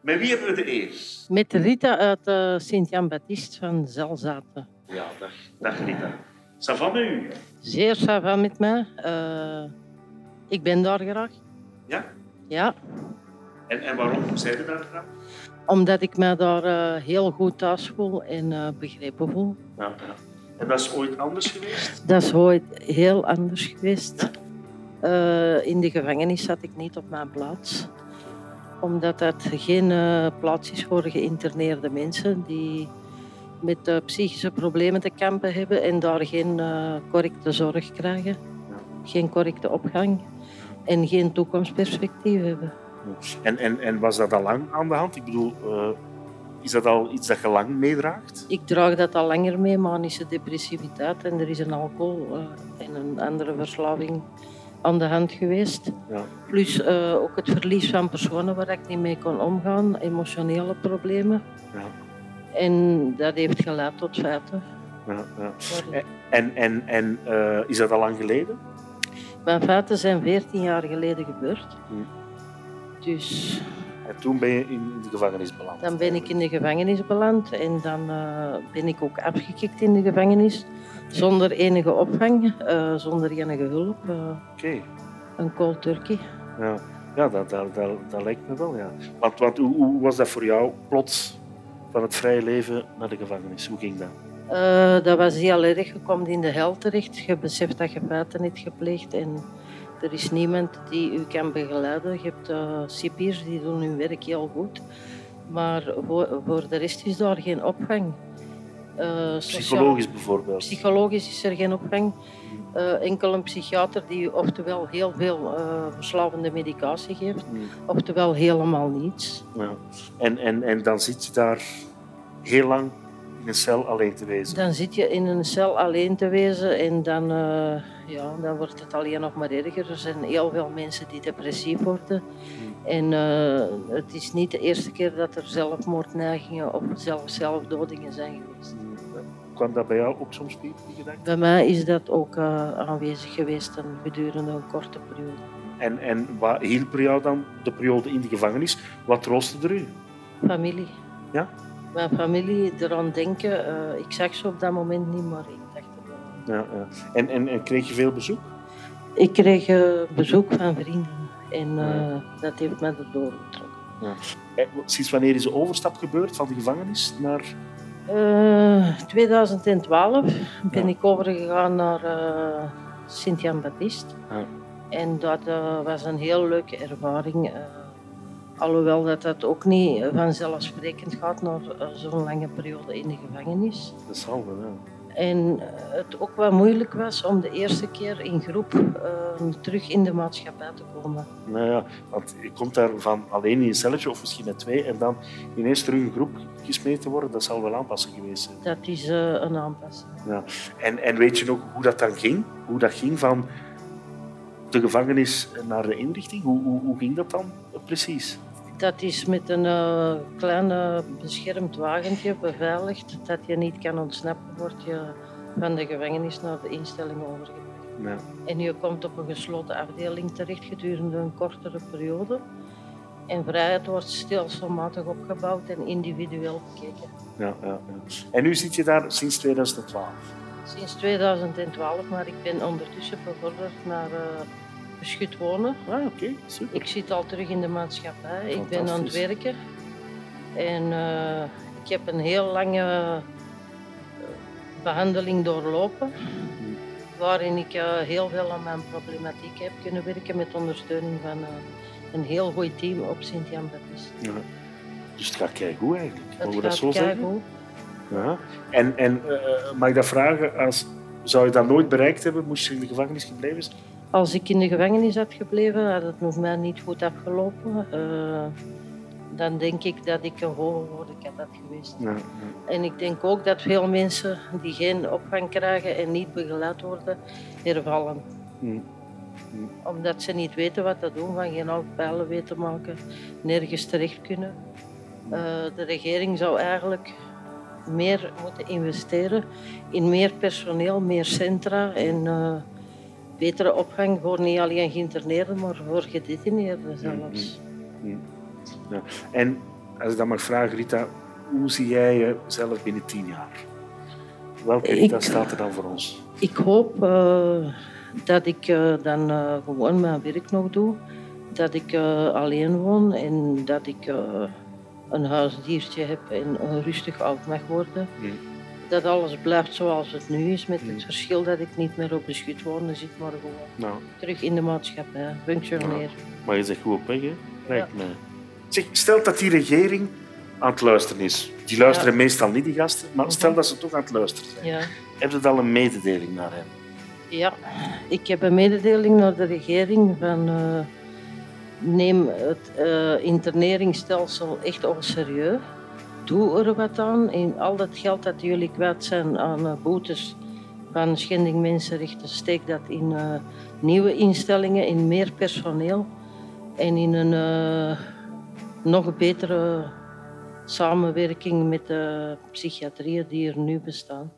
Met wie hebben we de eer? Met Rita uit uh, Sint-Jan-Baptist van Zelzaten. Ja, dag, dag Rita. Ça va met u? Zeer ça va met mij. Uh, ik ben daar graag. Ja? Ja. En, en waarom zijn we daar graag? Omdat ik me daar uh, heel goed thuis voel en begrepen voel. Ja, ja. En dat is ooit anders geweest? Dat is ooit heel anders geweest. Ja? in de gevangenis zat ik niet op mijn plaats omdat dat geen uh, plaats is voor geïnterneerde mensen die met uh, psychische problemen te kampen hebben en daar geen uh, correcte zorg krijgen, geen correcte opgang en geen toekomstperspectief hebben. En, en, en was dat al lang aan de hand? Ik bedoel, is dat al iets dat je lang meedraagt? Ik draag dat al langer mee, manische depressiviteit en er is een alcohol en een andere verslaving aan de hand geweest. Ja. Plus uh, ook het verlies van personen waar ik niet mee kon omgaan, emotionele problemen. Ja. En dat heeft geleid tot feiten. Ja, en en, en uh, is dat al lang geleden? Mijn feiten zijn 14 jaar geleden gebeurd. Hm. Dus... En toen ben je in de gevangenis beland? Dan ben ik in de gevangenis beland en dan uh, ben ik ook afgekikt in de gevangenis. Zonder enige opvang, uh, zonder enige hulp. Uh, Oké. Een cold turkey. Ja, ja dat, dat, dat, dat, lijkt me wel, ja. Want, want hoe, hoe, was dat voor jou, plots, van het vrije leven naar de gevangenis? Hoe ging dat? Uh, dat was heel erg. Je komt in de hel terecht. Je beseft dat je feiten niet gepleegd en er is niemand die u kan begeleiden. Je hebt uh, cipiers, die doen hun werk heel goed. Maar voor, voor de rest is daar geen opvang. Uh, Psychologisch bijvoorbeeld? Psychologisch is er geen opvang. Uh, enkel een psychiater die oftewel heel veel uh, verslavende medicatie geeft, hmm. oftewel helemaal niets. Ja. En, en, en dan zit je daar heel lang in een cel alleen te wezen? Dan zit je in een cel alleen te wezen en dan, uh, ja, dan wordt het alleen nog maar erger. Er zijn heel veel mensen die depressief worden. Hmm. En het is niet de eerste keer dat er zelfmoordneigingen of zelfs zelfdodingen zijn geweest. Hmm kwam dat bij jou ook soms die gedachte? Bij mij is dat ook uh, aanwezig geweest een, gedurende een korte periode. En, en wat hielp er jou dan de periode in de gevangenis? Wat troostte er u? Familie. Ja? Mijn familie eraan denken. Uh, ik zag ze op dat moment niet, maar ik dacht er wel Ja, ja. En, en, en kreeg je veel bezoek? Ik kreeg uh, bezoek van vrienden. En ja. dat heeft mij erdoor getrokken. Sinds wanneer is de overstap gebeurd van de gevangenis naar 2012 eh, ben ik overgegaan naar Sint-Jan-Baptist. Ja. En dat was een heel leuke ervaring. Alhoewel dat dat ook niet vanzelfsprekend gaat naar zo'n lange periode in de gevangenis. Dat zal wel, ja. En het ook wel moeilijk was om de eerste keer in groep uh, terug in de maatschappij te komen. Nou ja, want je komt daar van alleen in een celletje of misschien met twee en dan ineens terug in groep gesmeed te worden, dat zal wel aanpassen geweest zijn. Dat is uh, een aanpassing. Ja. En, en weet je nog hoe dat dan ging? Hoe dat ging van de gevangenis naar de inrichting? Hoe, hoe, hoe ging dat dan precies? Dat is met een uh, klein beschermd wagentje beveiligd. Dat je niet kan ontsnappen, word je van de gevangenis naar de instelling overgebracht. Ja. En je komt op een gesloten afdeling terecht gedurende een kortere periode. En vrijheid wordt stelselmatig opgebouwd en individueel bekeken. Ja, ja, ja. En nu zit je daar sinds 2012? Sinds 2012, maar ik ben ondertussen bevorderd naar uh, beschut wonen. Ah, oké, super. Ik zit al terug in de maatschappij. Ik ben aan het werken. En uh, ik heb een heel lange eh, behandeling doorlopen. Waarin ik uh, heel veel aan mijn problematiek heb kunnen werken met ondersteuning van een heel goed team op Sint-Jan-Baptist. Ja. Dus het gaat goed eigenlijk. Het gaat dat zo zeggen? Ja. En, en mag ik dat vragen, als, zou je dat nooit bereikt hebben, moest je in de gevangenis gebleven zijn? Als ik in de gevangenis had gebleven, had het nog mij niet goed afgelopen. Uh, dan denk ik dat ik een hoge woordenkat had geweest. Ja, ja. En ik denk ook dat veel mensen die geen opvang krijgen en niet begeleid worden, hervallen. Hm omdat ze niet weten wat te doen, van geen pijlen weten maken, nergens terecht kunnen. Uh, de regering zou eigenlijk meer moeten investeren in meer personeel, meer centra en uh, betere opvang voor niet alleen geïnterneerden, maar voor gedetineerden zelfs. Ja. En Als ik dan mag vragen, Rita, hoe zie jij jezelf binnen tien jaar? Welke Rita staat er dan voor ons? Ik hoop uh, dat ik uh, dan uh, gewoon mijn werk nog doe. Dat ik alleen woon en dat ik een huisdiertje heb en rustig oud mag worden. Dat alles blijft zoals het nu is, met het hmm. verschil dat ik niet meer op de schut woon, zit, maar gewoon nou. terug in de maatschappij, functioneren. Nou. Maar je zegt goed op weg, hè? Lijkt ja. mij. Zeg, stel dat die regering aan het luisteren is. Die luisteren meestal niet, die gasten, maar stel dat ze toch aan het luisteren zijn. Ja. Heb je al een mededeling naar hen? Ja, ik heb een mededeling naar de regering van uh, neem het uh, interneringsstelsel echt al serieus. Doe er wat aan. En al dat geld dat jullie kwijt zijn aan uh, boetes van schending mensenrechten, steek dat in nieuwe instellingen, in meer personeel en in een nog betere samenwerking met de psychiatrieën die er nu bestaan.